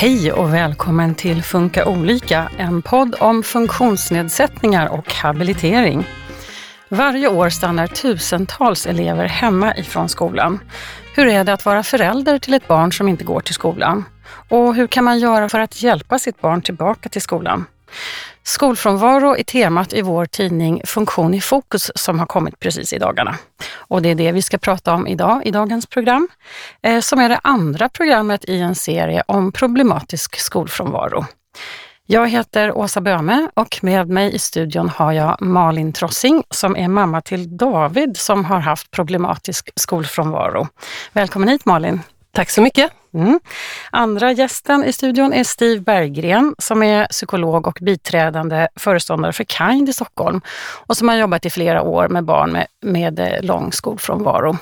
Hej och välkommen till Funka olika, en podd om funktionsnedsättningar och habilitering. Varje år stannar tusentals elever hemma ifrån skolan. Hur är det att vara förälder till ett barn som inte går till skolan? Och hur kan man göra för att hjälpa sitt barn tillbaka till skolan? Skolfrånvaro är temat i vår tidning Funktion i fokus som har kommit precis i dagarna. Och det är det vi ska prata om idag i dagens program, eh, som är det andra programmet i en serie om problematisk skolfrånvaro. Jag heter Åsa Böme och med mig i studion har jag Malin Trossing som är mamma till David som har haft problematisk skolfrånvaro. Välkommen hit Malin! Tack så mycket! Mm. Andra gästen i studion är Steve Berggren som är psykolog och biträdande föreståndare för Kind i Stockholm och som har jobbat i flera år med barn med, med eh, lång skolfrånvaro.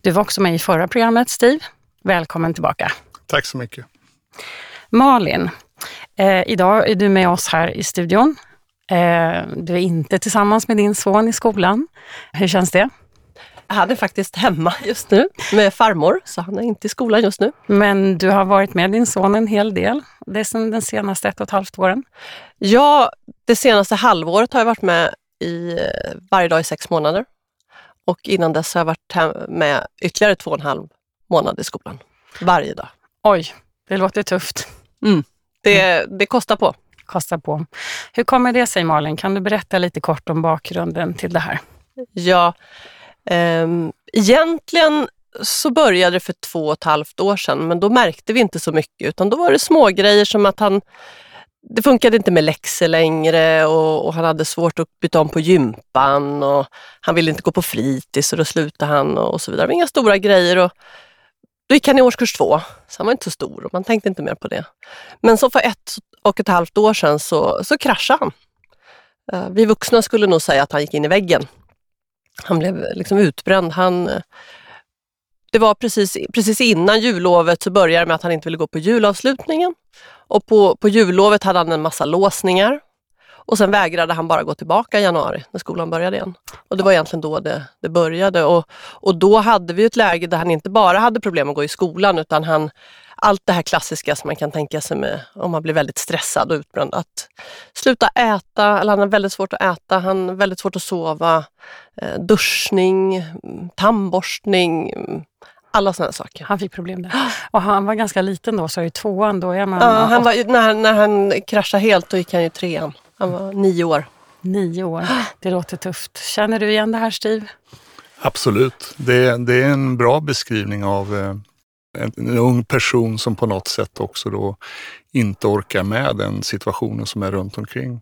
Du var också med i förra programmet Steve. Välkommen tillbaka. Tack så mycket. Malin, eh, idag är du med oss här i studion. Eh, du är inte tillsammans med din son i skolan. Hur känns det? Han är faktiskt hemma just nu med farmor, så han är inte i skolan just nu. Men du har varit med din son en hel del, det är sedan den senaste ett och ett halvt åren? Ja, det senaste halvåret har jag varit med i, eh, varje dag i sex månader. Och innan dess har jag varit med ytterligare två och en halv månad i skolan. Varje dag. Oj, det låter tufft. Mm. Det, det kostar på. Kostar på. Hur kommer det sig Malin? Kan du berätta lite kort om bakgrunden till det här? Ja, Um, egentligen så började det för två och ett halvt år sedan, men då märkte vi inte så mycket, utan då var det små grejer som att han det funkade inte med läxor längre och, och, han hade svårt att byta om på gympan och han ville inte gå på fritids och då slutade han och, och så vidare. Det var inga stora grejer. Och, då gick han i årskurs två, så han var inte så stor och man tänkte inte mer på det. Men så för ett och ett halvt år sedan så, så kraschade han. Eh, vi vuxna skulle nog säga att han gick in i väggen. Han blev liksom utbränd. Han, det var precis, precis innan jullovet så började det med att han inte ville gå på julavslutningen. Och på, på jullovet hade han en massa låsningar. Och sen vägrade han bara gå tillbaka i januari när skolan började igen. Och det var egentligen då det, det började. Och, och då hade vi ett läge där han inte bara hade problem att gå i skolan utan han allt det här klassiska som man kan tänka sig med om man blir väldigt stressad och utbränd. Att sluta äta, eller han har väldigt svårt att äta, han har väldigt svårt att sova, eh, duschning, tandborstning, alla sådana saker. Han fick problem där. Och han var ganska liten då, så i tvåan då är man... Ja, han var, när, när han kraschade helt då gick han i trean. Han var nio år. Nio år, det låter tufft. Känner du igen det här Steve? Absolut. Det, det är en bra beskrivning av eh, en, en, ung person som på något sätt också då inte orkar med den situationen som är runt omkring.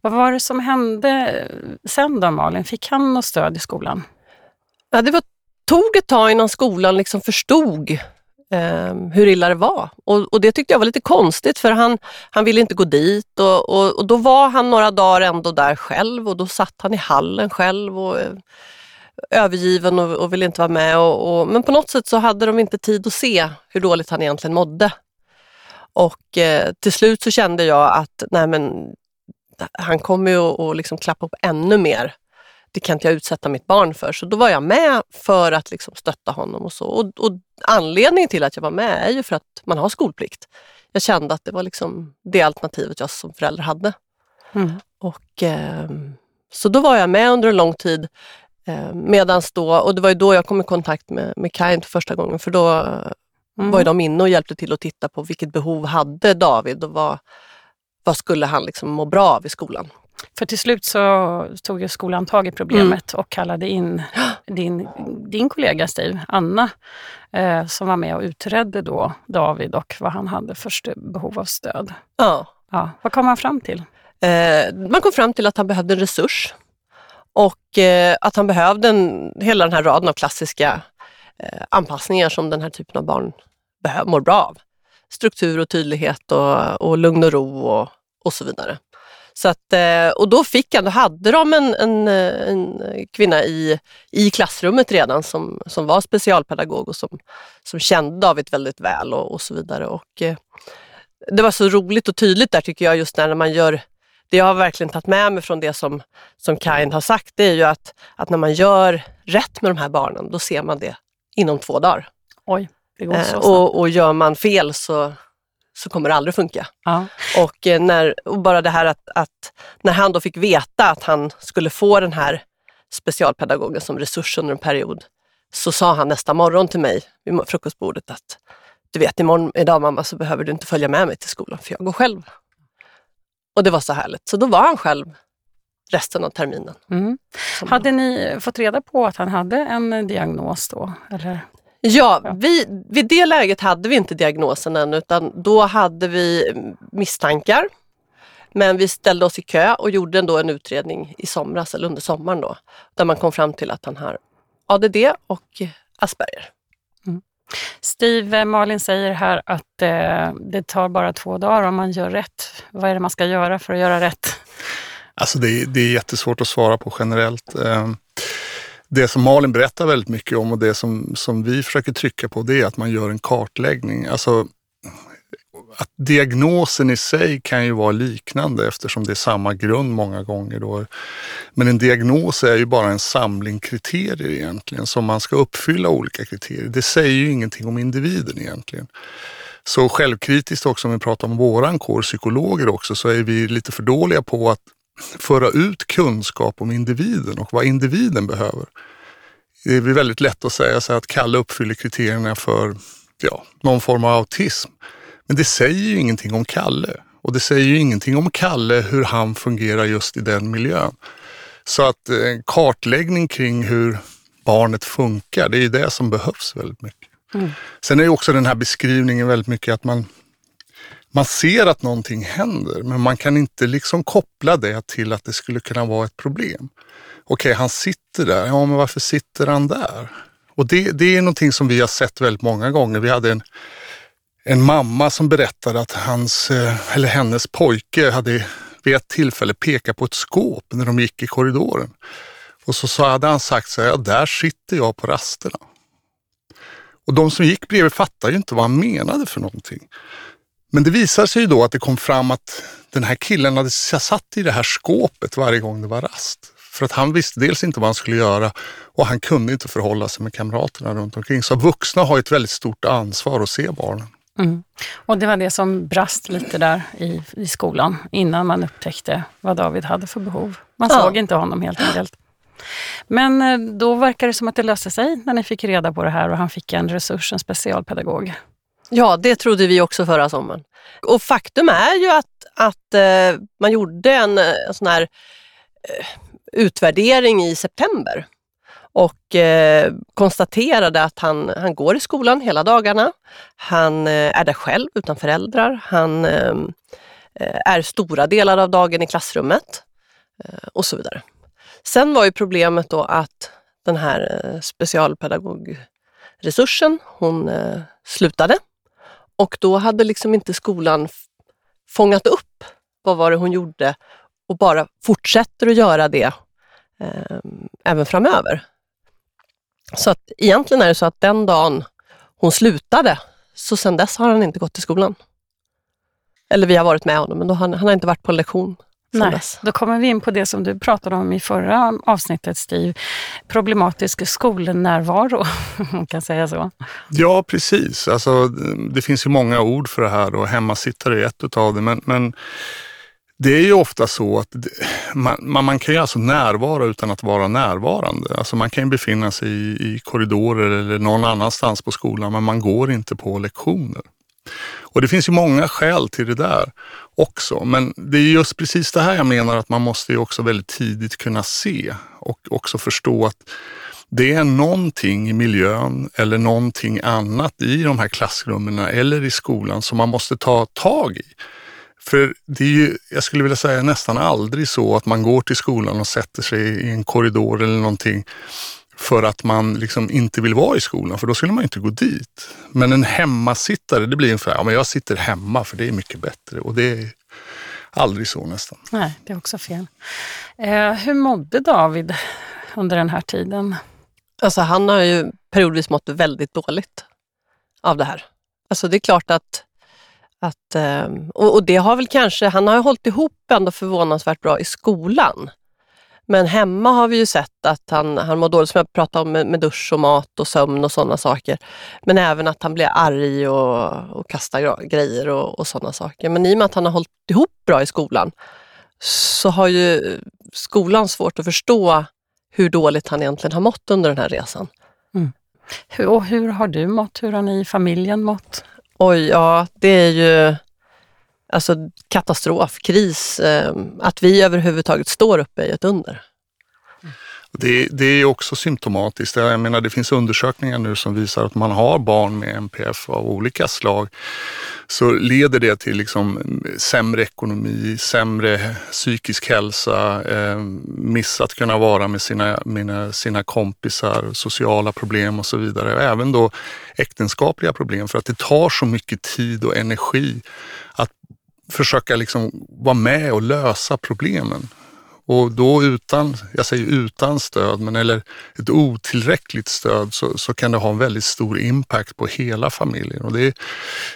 Vad var det som hände sen då Malin? Fick han något stöd i skolan? Ja, det var, tog ett tag innan skolan liksom förstod eh, hur illa det var. Och, och, det tyckte jag var lite konstigt för han, han ville inte gå dit och, och, och, då var han några dagar ändå där själv och då satt han i hallen själv. Och, eh, övergiven och, och ville inte vara med. Och, och, men på något sätt så hade de inte tid att se hur dåligt han egentligen mådde. Och eh, till slut så kände jag att nej men, han kommer ju att liksom klappa upp ännu mer. Det kan inte jag utsätta mitt barn för. Så då var jag med för att liksom stötta honom och så. Och, och anledningen till att jag var med är ju för att man har skolplikt. Jag kände att det var liksom det alternativet jag som förälder hade. Mm. Och, eh, så då var jag med under en lång tid medans då, och det var ju då jag kom i kontakt med, med Kind för första gången, för då mm. var ju de inne och hjälpte till att titta på vilket behov hade David och vad, vad skulle han liksom må bra av i skolan. För till slut så tog ju skolan tag i problemet mm. och kallade in din, din kollega Steve, Anna, eh, som var med och utredde då David och vad han hade för behov av stöd. Ja. ja. Vad kom man fram till? Eh, man kom fram till att han behövde en resurs och eh, att han behövde en, hela den här raden av klassiska eh, anpassningar som den här typen av barn mår bra av. Struktur och tydlighet och, och lugn och ro och, och så vidare. Så att, eh, och då fick han, då hade de en, en, eh, en, kvinna i, i klassrummet redan som, som var specialpedagog och som, som kände David väldigt väl och, och så vidare. Och, eh, det var så roligt och tydligt där tycker jag just när man gör det jag har verkligen tagit med mig från det som, som Kind har sagt, det är ju att, att när man gör rätt med de här barnen, då ser man det inom två dagar. Oj, det går så eh, och, och gör man fel så, så kommer det aldrig funka. Ja. Och, eh, när, och bara det här att, att när han då fick veta att han skulle få den här specialpedagogen som resurs under en period, så sa han nästa morgon till mig vid frukostbordet att du vet imorgon, idag mamma så behöver du inte följa med mig till skolan för jag går själv. Och det var så härligt. Så då var han själv resten av terminen. Mm. Hade ni fått reda på att han hade en diagnos då? Eller? Ja, Ja. vi, vid det läget hade vi inte diagnosen än utan då hade vi misstankar. Men vi ställde oss i kö och gjorde ändå en utredning i somras, eller under sommaren då, där man kom fram till att han har ADD och Asperger. Steve, eh, Malin säger här att eh, det tar bara två dagar om man gör rätt. Vad är det man ska göra för att göra rätt? Alltså det, är- det är jättesvårt att svara på generellt. Eh, Det som Malin berättar väldigt mycket om och det som, som vi försöker trycka på det är att man gör en kartläggning. Alltså att diagnosen i sig kan ju vara liknande eftersom det är samma grund många gånger. Då. Men en diagnos är ju bara en samling kriterier egentligen som man ska uppfylla olika kriterier. Det säger ju ingenting om individen egentligen. Så självkritiskt också om vi pratar om våran kår psykologer också så är vi lite för dåliga på att föra ut kunskap om individen och vad individen behöver. Det är väldigt lätt att säga så att Kalle uppfyller kriterierna för ja, någon form av autism. Men det säger ju ingenting om Kalle och det säger ju ingenting om Kalle hur han fungerar just i den miljön. Så att eh, en kartläggning kring hur barnet funkar, det är ju det som behövs väldigt mycket. Mm. Sen är ju också den här beskrivningen väldigt mycket att man man ser att någonting händer, men man kan inte liksom koppla det till att det skulle kunna vara ett problem. Okej, han sitter där. Ja, men varför sitter han där? Och det, det är någonting som vi har sett väldigt många gånger. Vi hade en, en mamma som berättade att hans, eh, eller hennes pojke hade vid ett tillfälle pekat på ett skåp när de gick i korridoren. Och så, så hade han sagt så här, ja, där sitter jag på rasterna. Och de som gick bredvid fattade ju inte vad han menade för någonting. Men det visade sig ju då att det kom fram att den här killen hade satt i det här skåpet varje gång det var rast. För att han visste dels inte vad han skulle göra och han kunde inte förhålla sig med kamraterna runt omkring. Så vuxna har ett väldigt stort ansvar att se barnen. Mm. Och det var det som brast lite där i, i skolan innan man upptäckte vad David hade för behov. Man Ja. såg inte honom helt enkelt. Men eh, då verkar det som att det löste sig när ni fick reda på det här och han fick en resurs, en specialpedagog. Ja, det trodde vi också förra sommaren. Och faktum är ju att, att eh, man gjorde en, eh, en sån här utvärdering i september och eh, konstaterade att han, han går i skolan hela dagarna. Han eh, är där själv utan föräldrar. Han ehm, eh, är stora delar av dagen i klassrummet eh, och så vidare. Sen var ju problemet då att den här eh, specialpedagogresursen, hon eh, slutade och då hade liksom inte skolan fångat upp vad var det hon gjorde och bara fortsätter att göra det eh, även framöver. Så att egentligen är det så att den dagen hon slutade, så sen dess har han inte gått till skolan. Eller vi har varit med honom, men då har han, han har inte varit på en lektion Nej, dess. då kommer vi in på det som du pratade om i förra avsnittet Steve. Problematisk skolnärvaro, om man kan säga så. Ja, precis. Alltså, det finns ju många ord för det här och hemmasittare är ett utav det. Men, men det är ju ofta så att det, man, man, man kan ju alltså närvara utan att vara närvarande. Alltså man kan ju befinna sig i, i korridorer eller någon annanstans på skolan men man går inte på lektioner. Och det finns ju många skäl till det där också. Men det är just precis det här jag menar att man måste ju också väldigt tidigt kunna se och också förstå att det är någonting i miljön eller någonting annat i de här klassrummen eller i skolan som man måste ta tag i. För det är ju, jag skulle vilja säga nästan aldrig så att man går till skolan och sätter sig i en korridor eller någonting för att man liksom inte vill vara i skolan, för då skulle man inte gå dit. Men en hemmasittare, det blir ungefär, ja men jag sitter hemma för det är mycket bättre och det är aldrig så nästan. Nej, det är också fel. Eh, hur mådde David under den här tiden? Alltså han har ju periodvis mått väldigt dåligt av det här. Alltså det är klart att, att ehm, och, och det har väl kanske, han har ju hållit ihop ändå förvånansvärt bra i skolan. Men hemma har vi ju sett att han, han mår dåligt, som jag pratade om med, med dusch och mat och sömn och sådana saker. Men även att han blir arg och, och kastar grejer och, och sådana saker. Men i och med att han har hållit ihop bra i skolan så har ju skolan svårt att förstå hur dåligt han egentligen har mått under den här resan. Mm. Hur, och hur har du mått? Hur har ni i familjen mått? Oj, ja det är ju alltså katastrof, kris. Eh, att vi överhuvudtaget står uppe i ett under. Det, det, är också symptomatiskt. Jag menar, det finns undersökningar nu som visar att man har barn med NPF av olika slag så leder det till liksom mm, sämre ekonomi, sämre psykisk hälsa, eh, miss att kunna vara med sina, mina, sina kompisar, sociala problem och så vidare. Och även då äktenskapliga problem för att det tar så mycket tid och energi att försöka liksom vara med och lösa problemen. Och då utan, jag säger utan stöd, men eller ett otillräckligt stöd så, så kan det ha en väldigt stor impact på hela familjen. Och det, är,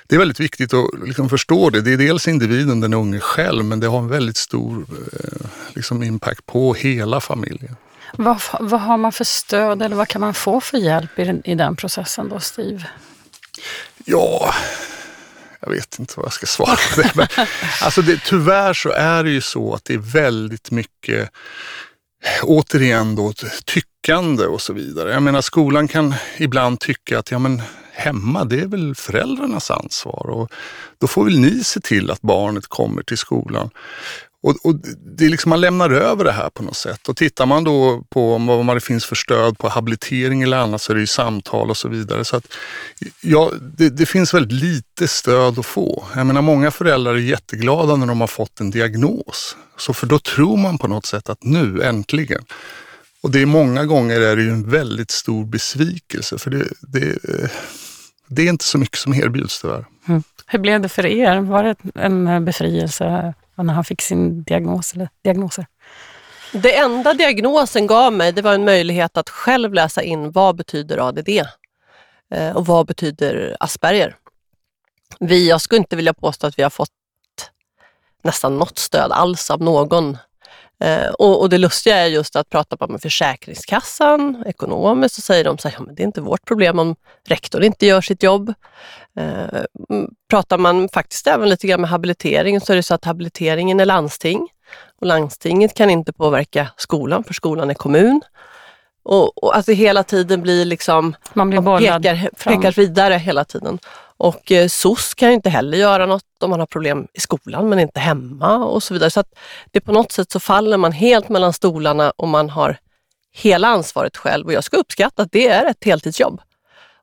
det är väldigt viktigt att liksom förstå det. Det är dels individen, den unge själv, men det har en väldigt stor eh, liksom impact på hela familjen. Vad, vad har man för stöd eller vad kan man få för hjälp i den, i den processen då, Steve? Ja, jag vet inte vad jag ska svara på det. Men, alltså det, tyvärr så är det ju så att det är väldigt mycket, återigen då, tyckande och så vidare. Jag menar skolan kan ibland tycka att ja, men hemma, det är väl föräldrarnas ansvar och då får väl ni se till att barnet kommer till skolan. Och, och, det är liksom, man lämnar över det här på något sätt. Och tittar man då på vad det finns för stöd på habilitering eller annat så är det ju samtal och så vidare. Så att, ja, det, det, finns väldigt lite stöd att få. Jag menar många föräldrar är jätteglada när de har fått en diagnos. Så för då tror man på något sätt att nu äntligen. Och det är många gånger är det ju en väldigt stor besvikelse för det, det, det är inte så mycket som erbjuds tyvärr. Mm. Hur blev det för er? Var det en befrielse när han fick sin diagnos eller diagnoser? Det enda diagnosen gav mig det var en möjlighet att själv läsa in vad betyder ADD eh, och vad betyder Asperger. Vi, jag skulle inte vilja påstå att vi har fått nästan något stöd alls av någon. Eh, och, och, det lustiga är just att prata med Försäkringskassan ekonomiskt så säger de så här, ja, men det är inte vårt problem om rektor inte gör sitt jobb. Eh, pratar man faktiskt även lite grann med habilitering så är det så att habiliteringen är landsting och landstinget kan inte påverka skolan för skolan är kommun. Och, och det hela tiden blir liksom, man, blir man pekar, pekar vidare hela tiden. Och eh, SOS kan inte heller göra något om man har problem i skolan men inte hemma och så vidare. Så att det på något sätt så faller man helt mellan stolarna och man har hela ansvaret själv och jag ska uppskatta att det är ett heltidsjobb.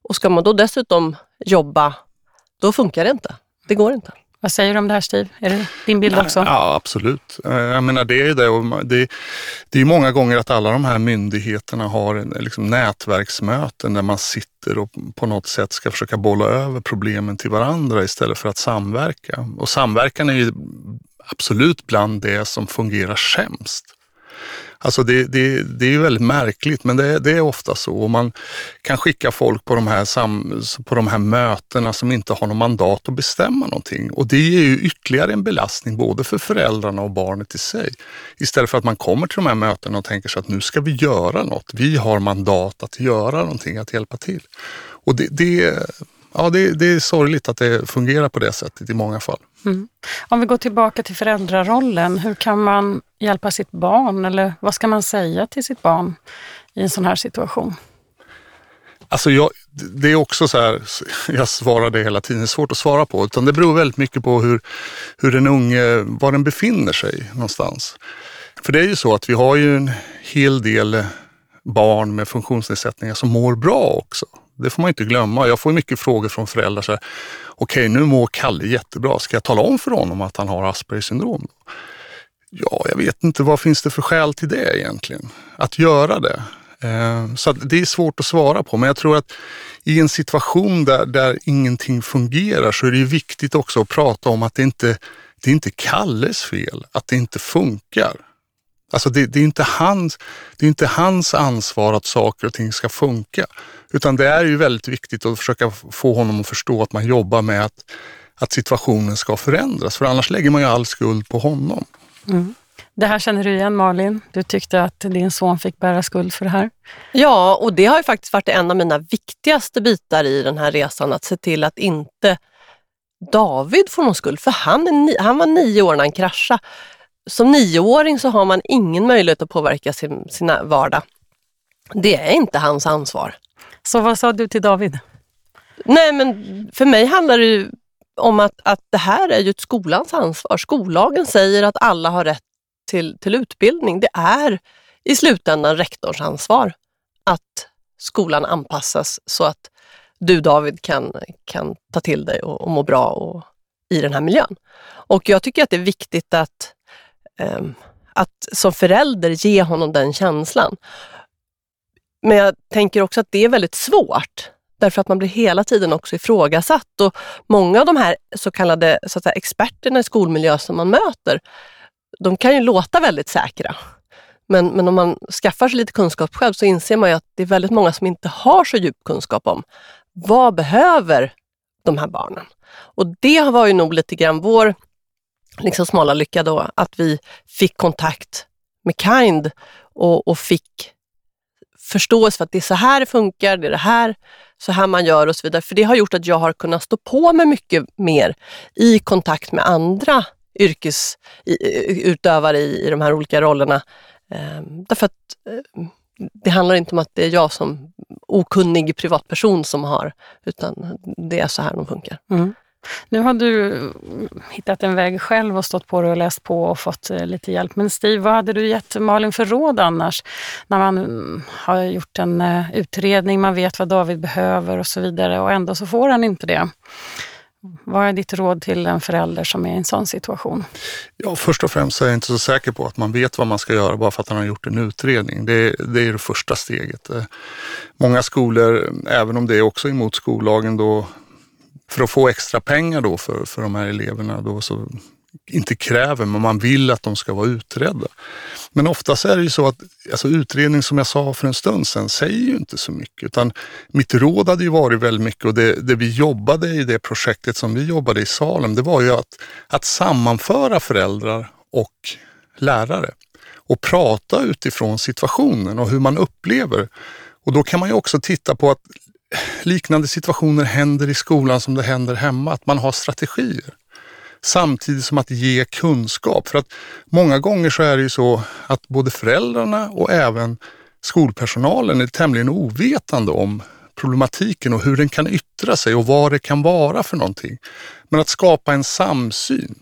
Och ska man då dessutom jobba, då funkar det inte. Det går inte. Vad säger du om det här Steve? Är det din bild också? Ja, absolut. Eh, jag menar det är det. Och det, det är många gånger att alla de här myndigheterna har liksom nätverksmöten där man sitter och på något sätt ska försöka bolla över problemen till varandra istället för att samverka. Och samverkan är ju absolut bland det som fungerar sämst. Alltså det, det, det är ju väldigt märkligt men det, det, är ofta så. Och man kan skicka folk på de, här sam, på de här mötena som inte har något mandat att bestämma någonting. Och det är ju ytterligare en belastning både för föräldrarna och barnet i sig. Istället för att man kommer till de här mötena och tänker sig att nu ska vi göra något. Vi har mandat att göra någonting, att hjälpa till. Och det, det ja, det, det, är sorgligt att det fungerar på det sättet i många fall. Mm. Om vi går tillbaka till föräldrarollen, hur kan man hjälpa sitt barn eller vad ska man säga till sitt barn i en sån här situation? Alltså jag, det är också så här, jag svarar det hela tiden, det är svårt att svara på, utan det beror väldigt mycket på hur, hur den unge, var den befinner sig någonstans. För det är ju så att vi har ju en hel del barn med funktionsnedsättningar som mår bra också. Det får man inte glömma. Jag får mycket frågor från föräldrar. Okej, okay, nu mår Kalle jättebra. Ska jag tala om för honom att han har Aspergers syndrom? Ja, jag vet inte. Vad finns det för skäl till det egentligen? Att göra det? Eh, så det är svårt att svara på, men jag tror att i en situation där, där ingenting fungerar så är det viktigt också att prata om att det inte det är inte Kalles fel att det inte funkar. Alltså det, det, är inte hans, det är inte hans ansvar att saker och ting ska funka. Utan det är ju väldigt viktigt att försöka få honom att förstå att man jobbar med att, att situationen ska förändras. För annars lägger man ju all skuld på honom. Mm. Det här känner du igen Malin? Du tyckte att din son fick bära skuld för det här? Ja, och det har ju faktiskt varit en av mina viktigaste bitar i den här resan, att se till att inte David får någon skuld, för han, är, han var nio år när han kraschade. Som nioåring så har man ingen möjlighet att påverka sin sina vardag. Det är inte hans ansvar. Så vad sa du till David? Nej, men för mig handlar det om att, att det här är ju ett skolans ansvar. Skollagen säger att alla har rätt till, till utbildning. Det är i slutändan rektorns ansvar att skolan anpassas så att du David kan, kan ta till dig och, och må bra och, i den här miljön. Och jag tycker att det är viktigt att, Ehm, att som förälder ge honom den känslan. Men jag tänker också att det är väldigt svårt därför att man blir hela tiden också ifrågasatt och många av de här så kallade så att säga, experterna i skolmiljö som man möter, de kan ju låta väldigt säkra. Men, men om man skaffar sig lite kunskap själv så inser man ju att det är väldigt många som inte har så djup kunskap om vad behöver de här barnen? Och det var ju nog lite grann vår liksom smala lycka då, att vi fick kontakt med Kind och, och fick förståelse för att det är så här det funkar, det är det här, så här man gör och så vidare. För det har gjort att jag har kunnat stå på mig mycket mer i kontakt med andra yrkesutövare i, i de här olika rollerna. Ehm, därför att eh, det handlar inte om att det är jag som okunnig privatperson som har, utan det är så här de funkar. Mm. Nu har du eh, hittat en väg själv och stått på det och läst på och fått eh, lite hjälp. Men Steve, vad hade du gett Malin för råd annars? När man mm, har gjort en eh, utredning, man vet vad David behöver och så vidare och ändå så får han inte det. Vad är ditt råd till en förälder som är i en sån situation? Ja, först och främst är jag inte så säker på att man vet vad man ska göra bara för att man har gjort en utredning. Det, det är det första steget. Många skolor, även om det är också emot skollagen, då för att få extra pengar då för, för de här eleverna då så inte kräver, men man vill att de ska vara utredda. Men oftast är det ju så att alltså utredning som jag sa för en stund sedan säger ju inte så mycket utan mitt råd hade ju varit väldigt mycket och det, det vi jobbade i det projektet som vi jobbade i Salem det var ju att, att sammanföra föräldrar och lärare och prata utifrån situationen och hur man upplever. Och då kan man ju också titta på att liknande situationer händer i skolan som det händer hemma, att man har strategier. Samtidigt som att ge kunskap. För att många gånger så är det ju så att både föräldrarna och även skolpersonalen är tämligen ovetande om problematiken och hur den kan yttra sig och vad det kan vara för någonting. Men att skapa en samsyn.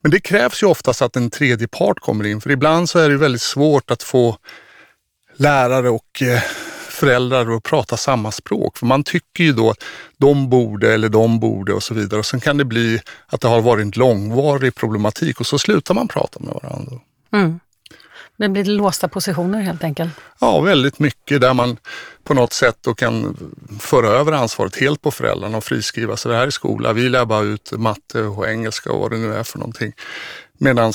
Men det krävs ju oftast att en tredje part kommer in, för ibland så är det väldigt svårt att få lärare och eh, föräldrar att prata samma språk. För man tycker ju då att de borde eller de borde och så vidare. Och sen kan det bli att det har varit en långvarig problematik och så slutar man prata med varandra. Mm. Det blir låsta positioner helt enkelt? Ja, väldigt mycket där man på något sätt då kan föra över ansvaret helt på föräldrarna och friskriva sig. Det här är skola, vi lär bara ut matte och engelska och vad det nu är för någonting. Medan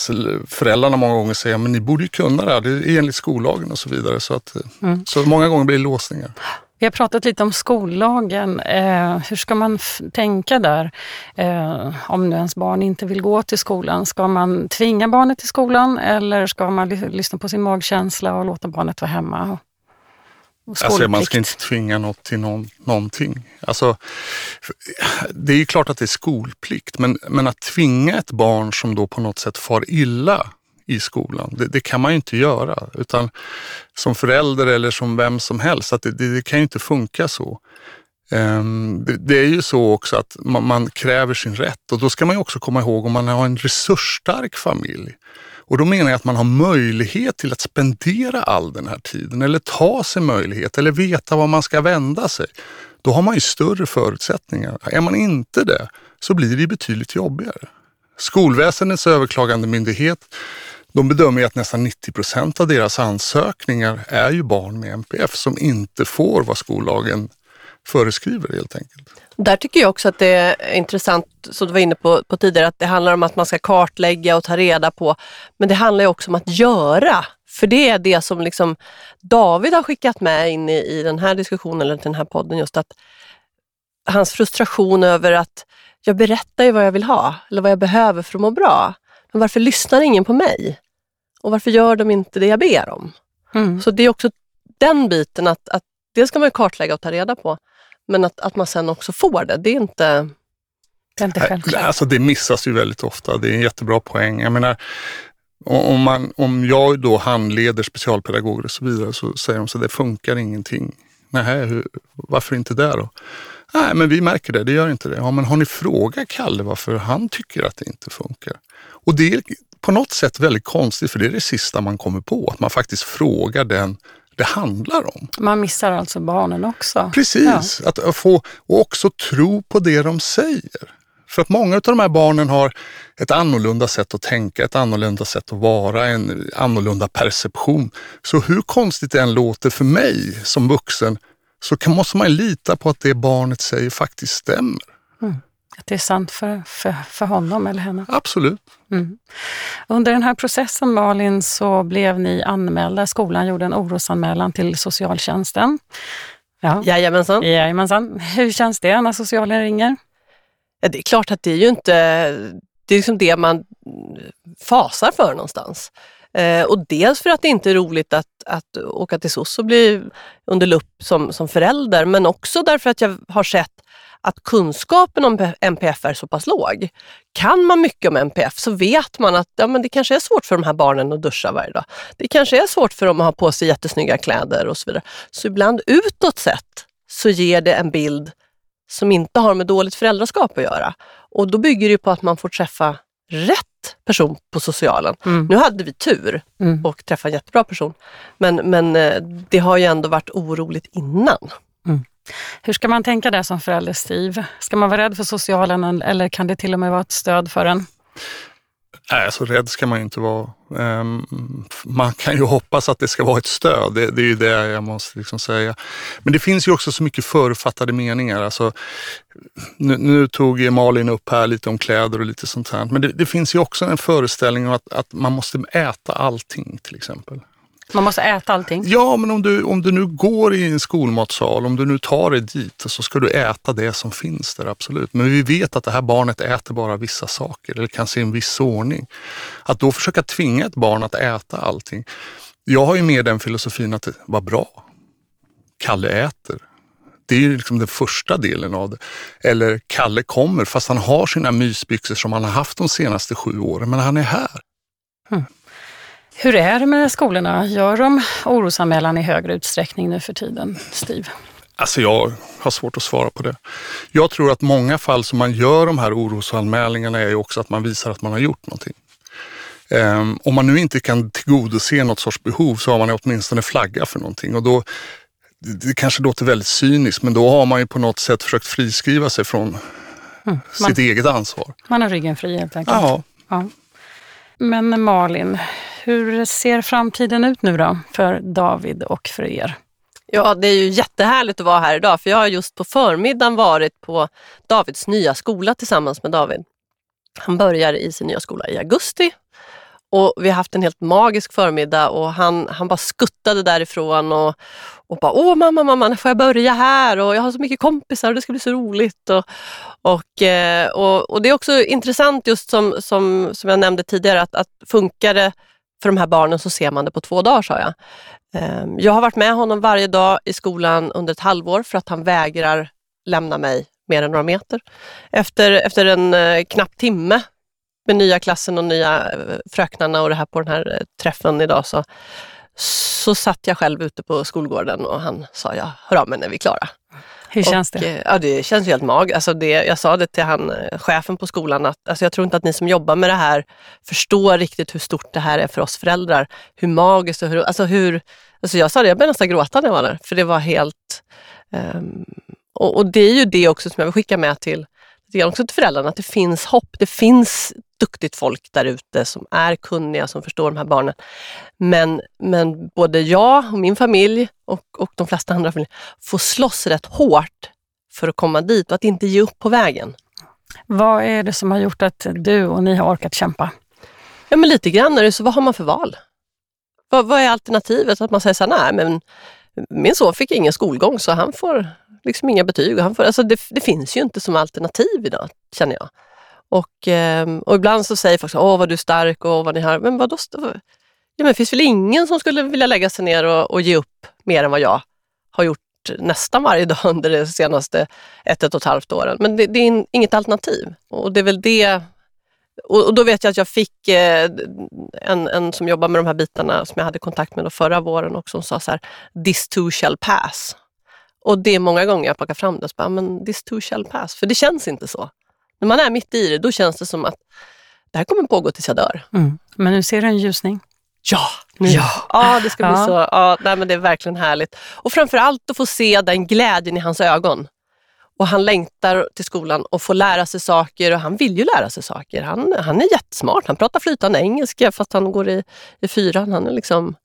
föräldrarna många gånger säger, men ni borde ju kunna det här, det är enligt skollagen och så vidare. Så, att, mm. så många gånger blir det låsningar. Vi har pratat lite om skollagen. Eh, hur ska man tänka där? Eh, om nu ens barn inte vill gå till skolan. Ska man tvinga barnet till skolan eller ska man lyssna på sin magkänsla och låta barnet vara hemma? Alltså man ska inte tvinga något till någon, någonting. Alltså, det är ju klart att det är skolplikt, men, men att tvinga ett barn som då på något sätt far illa i skolan, det, det kan man ju inte göra. Utan som förälder eller som vem som helst, att det, det, det kan ju inte funka så. Um, det, det, är ju så också att man, man, kräver sin rätt och då ska man ju också komma ihåg om man har en resursstark familj och då menar jag att man har möjlighet till att spendera all den här tiden eller ta sig möjlighet eller veta var man ska vända sig. Då har man ju större förutsättningar. Är man inte det så blir det betydligt jobbigare. Skolväsendets överklagande myndighet de bedömer att nästan 90 procent av deras ansökningar är ju barn med MPF som inte får vad skollagen föreskriver helt enkelt. Där tycker jag också att det är intressant, som du var inne på, på tidigare, att det handlar om att man ska kartlägga och ta reda på. Men det handlar också om att göra. För det är det som liksom David har skickat med in i, i den här diskussionen, eller den här podden, just att hans frustration över att jag berättar ju vad jag vill ha, eller vad jag behöver för att må bra. Men varför lyssnar ingen på mig? Och varför gör de inte det jag ber om? Mm. Så det är också den biten att, att det ska man kartlägga och ta reda på. Men att, att man sen också får det, det är inte... Det är inte självklart. Alltså det missas ju väldigt ofta. Det är en jättebra poäng. Jag menar, om, man, om jag då handleder specialpedagoger och så vidare så säger de så det funkar ingenting. Nej, hur, varför inte det då? Nej, men vi märker det, det gör inte det. Ja, men har ni frågat Kalle varför han tycker att det inte funkar? Och det är på något sätt väldigt konstigt, för det är det sista man kommer på, att man faktiskt frågar den det handlar om. Man missar alltså barnen också. Precis, ja. att få och också tro på det de säger. För att många av de här barnen har ett annorlunda sätt att tänka, ett annorlunda sätt att vara, en annorlunda perception. Så hur konstigt det än låter för mig som vuxen så kan, måste man lita på att det barnet säger faktiskt stämmer. Mm. Att det är sant för, för, för honom eller henne. Absolut. Mm. Under den här processen Malin så blev ni anmälda. Skolan gjorde en orosanmälan till socialtjänsten. Ja. Jajamensan. Jajamensan. Hur känns det när socialen ringer? Ja, det är klart att det är ju inte det, är liksom det man fasar för någonstans. Eh, och dels för att det inte är roligt att, att åka till SOS och bli under lupp som, som förälder, men också därför att jag har sett att kunskapen om MPF är så pass låg. Kan man mycket om MPF så vet man att ja, men det kanske är svårt för de här barnen att duscha varje dag. Det kanske är svårt för dem att ha på sig jättesnygga kläder och så vidare. Så ibland utåt sett så ger det en bild som inte har med dåligt föräldraskap att göra. Och då bygger det på att man får träffa rätt person på socialen. Mm. Nu hade vi tur mm. och träffade en jättebra person. Men, men eh, det har ju ändå varit oroligt innan. Mm. Hur ska man tänka där som förälder, Steve? Ska man vara rädd för socialen eller kan det till och med vara ett stöd för en? Nej, så rädd ska man ju inte vara. Ehm, man kan ju hoppas att det ska vara ett stöd, det, det är ju det jag måste liksom säga. Men det finns ju också så mycket förutfattade meningar. Alltså, nu, nu, tog Malin upp här lite om kläder och lite sånt här. Men det, det finns ju också en föreställning om att, att man måste äta allting till exempel. Man måste äta allting? Ja, men om du, om du nu går i en skolmatsal, om du nu tar dig dit så ska du äta det som finns där, absolut. Men vi vet att det här barnet äter bara vissa saker eller kanske i en viss ordning. Att då försöka tvinga ett barn att äta allting. Jag har ju med den filosofin att det var bra. Kalle äter. Det är ju liksom den första delen av det. Eller Kalle kommer fast han har sina mysbyxor som han har haft de senaste sju åren, men han är här. Hmm. Hur är det med skolorna? Gör de orosanmälan i högre utsträckning nu för tiden, Steve? Alltså jag har svårt att svara på det. Jag tror att många fall som man gör de här orosanmälningarna är ju också att man visar att man har gjort någonting. Um, om man nu inte kan tillgodose något sorts behov så har man åtminstone flagga för någonting och då det kanske låter väldigt cyniskt men då har man ju på något sätt försökt friskriva sig från mm, man, sitt eget ansvar. Man har ryggen fri helt enkelt. Ja. ja. Men Malin, hur ser framtiden ut nu då för David och för er? Ja, det är ju jättehärligt att vara här idag för jag har just på förmiddagen varit på Davids nya skola tillsammans med David. Han börjar i sin nya skola i augusti och vi har haft en helt magisk förmiddag och han, han bara skuttade därifrån och, och bara Åh mamma, mamma, får jag börja här? Och jag har så mycket kompisar och det ska bli så roligt. Och, och, eh, och, och det är också intressant just som, som, som jag nämnde tidigare att, att funkar det för de här barnen så ser man det på två dagar, sa jag. Ehm, jag har varit med honom varje dag i skolan under ett halvår för att han vägrar lämna mig mer än några meter. Efter, efter en eh, knapp timme med nya klassen och nya eh, fröknarna och det här på den här eh, träffen idag så, så satt jag själv ute på skolgården och han sa, jag hör av mig när vi är klara. Hur känns och, det? Ja, det känns helt mag. Alltså det, jag sa det till han, chefen på skolan att alltså jag tror inte att ni som jobbar med det här förstår riktigt hur stort det här är för oss föräldrar. Hur magiskt och hur... Alltså hur alltså jag sa det, jag började nästan gråta när jag var där. För det var helt... Um, och, och, det är ju det också som jag vill skicka med till, också till föräldrarna, att det finns hopp. Det finns duktigt folk där ute som är kunniga, som förstår de här barnen. Men, men både jag och min familj och, och de flesta andra familjer får slåss rätt hårt för att komma dit och att inte ge upp på vägen. Vad är det som har gjort att du och ni har orkat kämpa? Ja, men lite grann är det så, vad har man för val? Vad, vad är alternativet? Att man säger så här, nej men min son fick ingen skolgång så han får liksom inga betyg. Han får, alltså det, det finns ju inte som alternativ idag, känner jag. Och, ehm, och ibland så säger folk så, åh vad du är stark och vad ni har. Men vadå? ja, men det finns väl ingen som skulle vilja lägga sig ner och, och ge upp mer än vad jag har gjort nästan varje dag under de senaste ett, ett och ett halvt åren. Men det, det är inget alternativ. Och det är väl det och, då vet jag att jag fick eh, en, en som jobbar med de här bitarna som jag hade kontakt med förra våren också som sa så här, this too shall pass. Och det är många gånger jag plockar fram det och bara, men this too shall pass. För det känns inte så. När man är mitt i det, då känns det som att det här kommer pågå tills jag dör. Mm. Men nu ser du en ljusning. Ja! Nu. Ja. ja, det ska bli ja. så. Ja, nej, men det är verkligen härligt. Och framförallt att få se den glädjen i hans ögon. Och han längtar till skolan och får lära sig saker och han vill ju lära sig saker. Han, han är jättesmart. Han pratar flytande engelska fast han går i, i fyran. Han är liksom...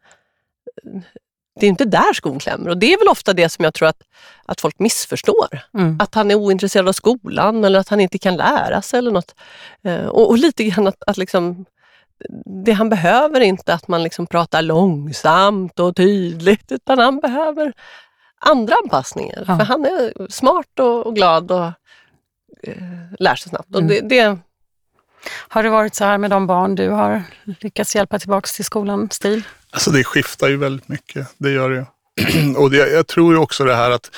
Det är inte där skon klämmer och det är väl ofta det som jag tror att, att folk missförstår. Mm. Att han är ointresserad av skolan eller att han inte kan lära sig eller något. Eh, och, och lite grann att, att liksom det han behöver inte att man liksom pratar långsamt och tydligt, utan han behöver andra anpassningar. Ja. För han är smart och, och glad och eh, lär sig snabbt. Och det, det, har det varit så här med de barn du har lyckats hjälpa tillbaka till skolan, Stil? Alltså det skiftar ju väldigt mycket, det gör det. och det, jag tror ju också det här att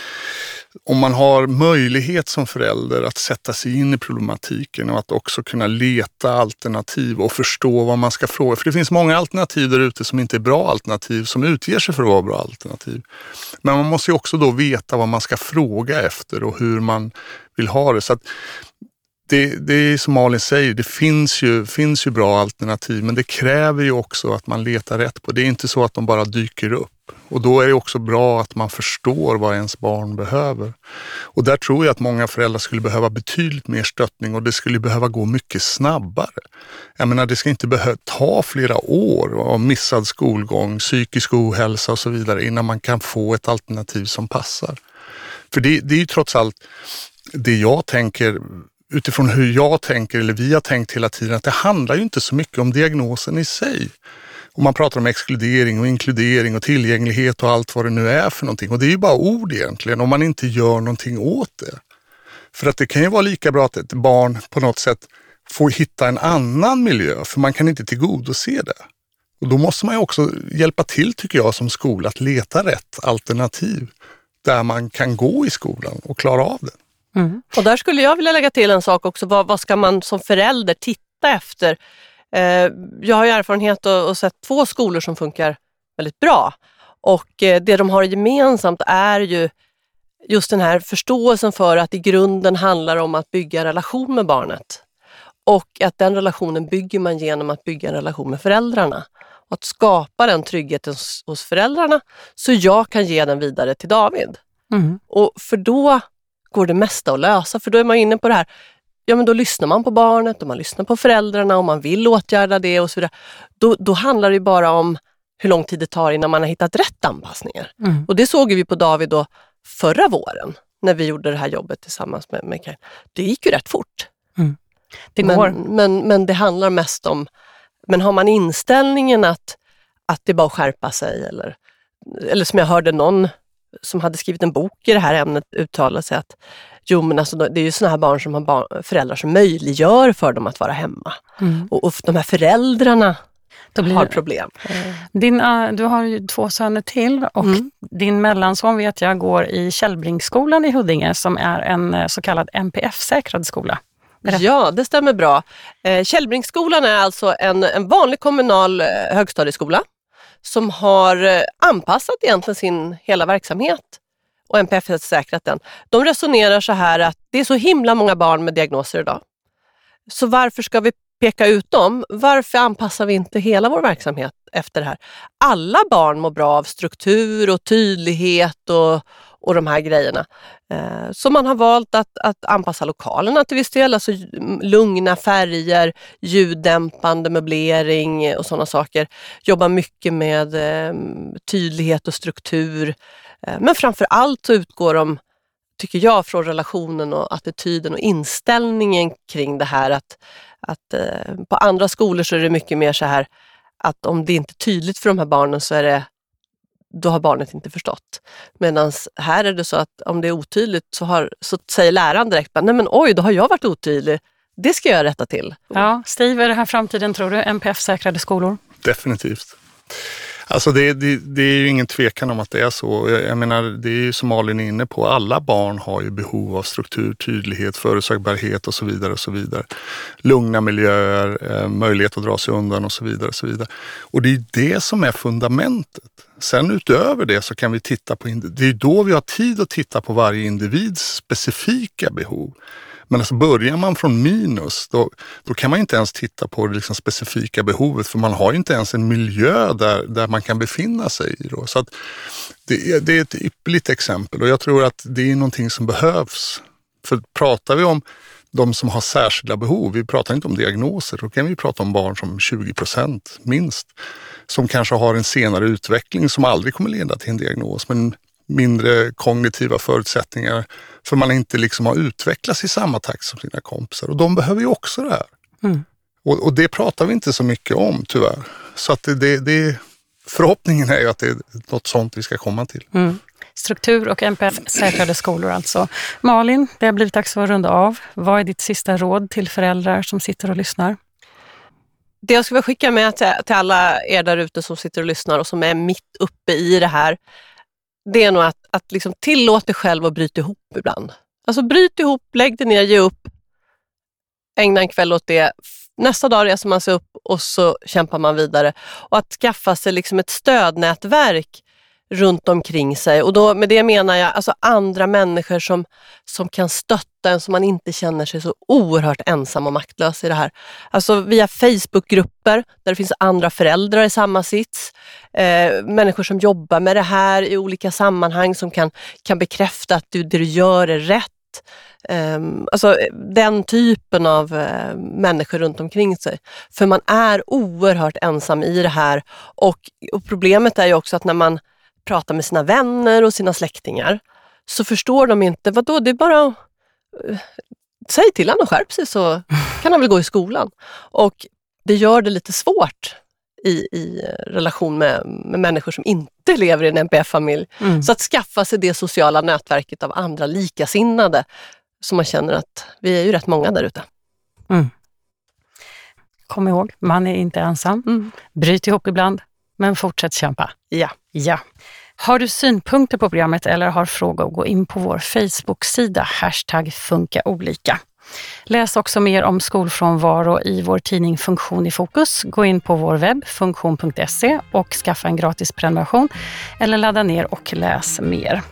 om man har möjlighet som förälder att sätta sig in i problematiken och att också kunna leta alternativ och förstå vad man ska fråga. För det finns många alternativ där ute som inte är bra alternativ, som utger sig för att vara bra alternativ. Men man måste ju också då veta vad man ska fråga efter och hur man vill ha det. Så det, det är som Malin säger, det finns ju, finns ju bra alternativ men det kräver ju också att man letar rätt på. Det är inte så att de bara dyker upp. Och då är det också bra att man förstår vad ens barn behöver. Och där tror jag att många föräldrar skulle behöva betydligt mer stöttning och det skulle behöva gå mycket snabbare. Jag menar, det ska inte behöva ta flera år av missad skolgång, psykisk ohälsa och så vidare innan man kan få ett alternativ som passar. För det, det är ju trots allt det jag tänker utifrån hur jag tänker, eller vi har tänkt hela tiden, att det handlar ju inte så mycket om diagnosen i sig. Och man pratar om exkludering och inkludering och tillgänglighet och allt vad det nu är för någonting. Och det är ju bara ord egentligen om man inte gör någonting åt det. För att det kan ju vara lika bra att ett barn på något sätt får hitta en annan miljö, för man kan inte tillgodose det. Och då måste man ju också hjälpa till, tycker jag, som skola att leta rätt alternativ där man kan gå i skolan och klara av det. Mm. Och där skulle jag vilja lägga till en sak också. Vad, vad ska man som förälder titta efter? Eh, jag har ju erfarenhet och, och, sett två skolor som funkar väldigt bra. Och eh, det de har gemensamt är ju just den här förståelsen för att i grunden handlar om att bygga en relation med barnet. Och att den relationen bygger man genom att bygga en relation med föräldrarna. Och att skapa den tryggheten hos, hos föräldrarna så jag kan ge den vidare till David. Mm. Och för då går det mesta att lösa. För då är man inne på det här, ja men då lyssnar man på barnet och man lyssnar på föräldrarna och man vill åtgärda det och så vidare. Då, då handlar det bara om hur lång tid det tar innan man har hittat rätt anpassningar. Mm. Och det såg vi på David då förra våren när vi gjorde det här jobbet tillsammans med, med Karin. Det gick ju rätt fort. Mm. Det går. Men, men, men det handlar mest om, men har man inställningen att, att det är bara att skärpa sig eller, eller som jag hörde någon som hade skrivit en bok i det här ämnet uttala sig att jo men alltså, det är ju sådana här barn som har barn, föräldrar som möjliggör för dem att vara hemma. Mm. Och, och de här föräldrarna blir, har problem. Din, uh, du har ju två söner till och mm. din mellanson vet jag går i Källbringsskolan i Huddinge som är en uh, så kallad NPF-säkrad skola. Berätta. Ja, det stämmer bra. Eh, Källbringsskolan är alltså en, en vanlig kommunal eh, högstadieskola som har eh, anpassat egentligen sin hela verksamhet och NPF har säkrat den. De resonerar så här att det är så himla många barn med diagnoser idag. Så varför ska vi peka ut dem? Varför anpassar vi inte hela vår verksamhet efter det här? Alla barn mår bra av struktur och tydlighet och, och de här grejerna. Eh, så man har valt att, att anpassa lokalerna till viss del, alltså lugna färger, ljuddämpande möblering och sådana saker. Jobba mycket med eh, tydlighet och struktur. Eh, men framför allt så utgår de, tycker jag, från relationen och attityden och inställningen kring det här att, att på andra skolor så är det mycket mer så här att om det inte är tydligt för de här barnen så är det då har barnet inte förstått. Medan här är det så att om det är otydligt så, har, så säger läraren direkt, nej men oj, då har jag varit otydlig. Det ska jag rätta till. Ja, Steve, är det här framtiden tror du? NPF-säkrade skolor? Definitivt. Alltså det, det, det, är ju ingen tvekan om att det är så. Jag, jag menar, det är ju som Malin är inne på, alla barn har ju behov av struktur, tydlighet, förutsägbarhet och så vidare. och så vidare. Lugna miljöer, eh, möjlighet att dra sig undan och så vidare. Och så vidare. Och det är det som är fundamentet. Sen utöver det så kan vi titta på, det är då vi har tid att titta på varje individs specifika behov. Men alltså börjar man från minus, då, då kan man inte ens titta på det liksom specifika behovet för man har inte ens en miljö där, där man kan befinna sig i. Då. Så att det, är, det är ett ypperligt exempel och jag tror att det är någonting som behövs. För pratar vi om de som har särskilda behov, vi pratar inte om diagnoser, då kan vi prata om barn som 20 procent minst, som kanske har en senare utveckling som aldrig kommer leda till en diagnos, men mindre kognitiva förutsättningar för man inte liksom har utvecklats i samma takt som sina kompisar och de behöver ju också det här. Mm. Och, och, det pratar vi inte så mycket om tyvärr. Så att det, det, det, förhoppningen är ju att det är något sånt vi ska komma till. Mm. Struktur och NPF-säkrade skolor alltså. Malin, det har blivit dags att runda av. Vad är ditt sista råd till föräldrar som sitter och lyssnar? Det jag skulle vilja skicka med till, till alla er där ute som sitter och lyssnar och som är mitt uppe i det här, det är nog att, att liksom tillåta dig själv att bryta ihop ibland. Alltså bryt ihop, lägg dig ner, ge upp, ägna en kväll åt det. Nästa dag reser man sig upp och så kämpar man vidare. Och att skaffa sig liksom ett stödnätverk runt omkring sig. Och då, med det menar jag alltså andra människor som, som kan stötta en så man inte känner sig så oerhört ensam och maktlös i det här. Alltså via Facebookgrupper där det finns andra föräldrar i samma sits. Eh, människor som jobbar med det här i olika sammanhang som kan, kan bekräfta att du, det du gör är rätt. Um, alltså den typen av uh, människor runt omkring sig. För man är oerhört ensam i det här och, och problemet är ju också att när man pratar med sina vänner och sina släktingar så förstår de inte, vadå det är bara att uh, säg till honom och skärp sig så kan han väl gå i skolan. Och det gör det lite svårt i, i relation med, med människor som inte lever i en NPF-familj. Mm. Så att skaffa sig det sociala nätverket av andra likasinnade så man känner att vi är ju rätt många där ute. Mm. Kom ihåg, man är inte ensam. Mm. Bryt ihop ibland, men fortsätt kämpa. Ja. Ja. Har du synpunkter på programmet eller har frågor, gå in på vår Facebook-sida, hashtag funka olika. Läs också mer om skolfrånvaro i vår tidning Funktion i fokus. Gå in på vår webb, funktion.se och skaffa en gratis prenumeration eller ladda ner och läs mer.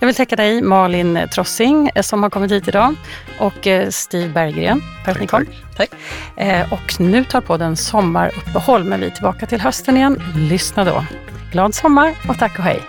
Jag vill tacka dig Malin Trossing eh, som har kommit hit idag och eh, Steve Berggren för att ni kom. Tack. Eh, och nu tar podden sommaruppehåll men vi är tillbaka till hösten igen. Lyssna då. Glad sommar och tack och hej!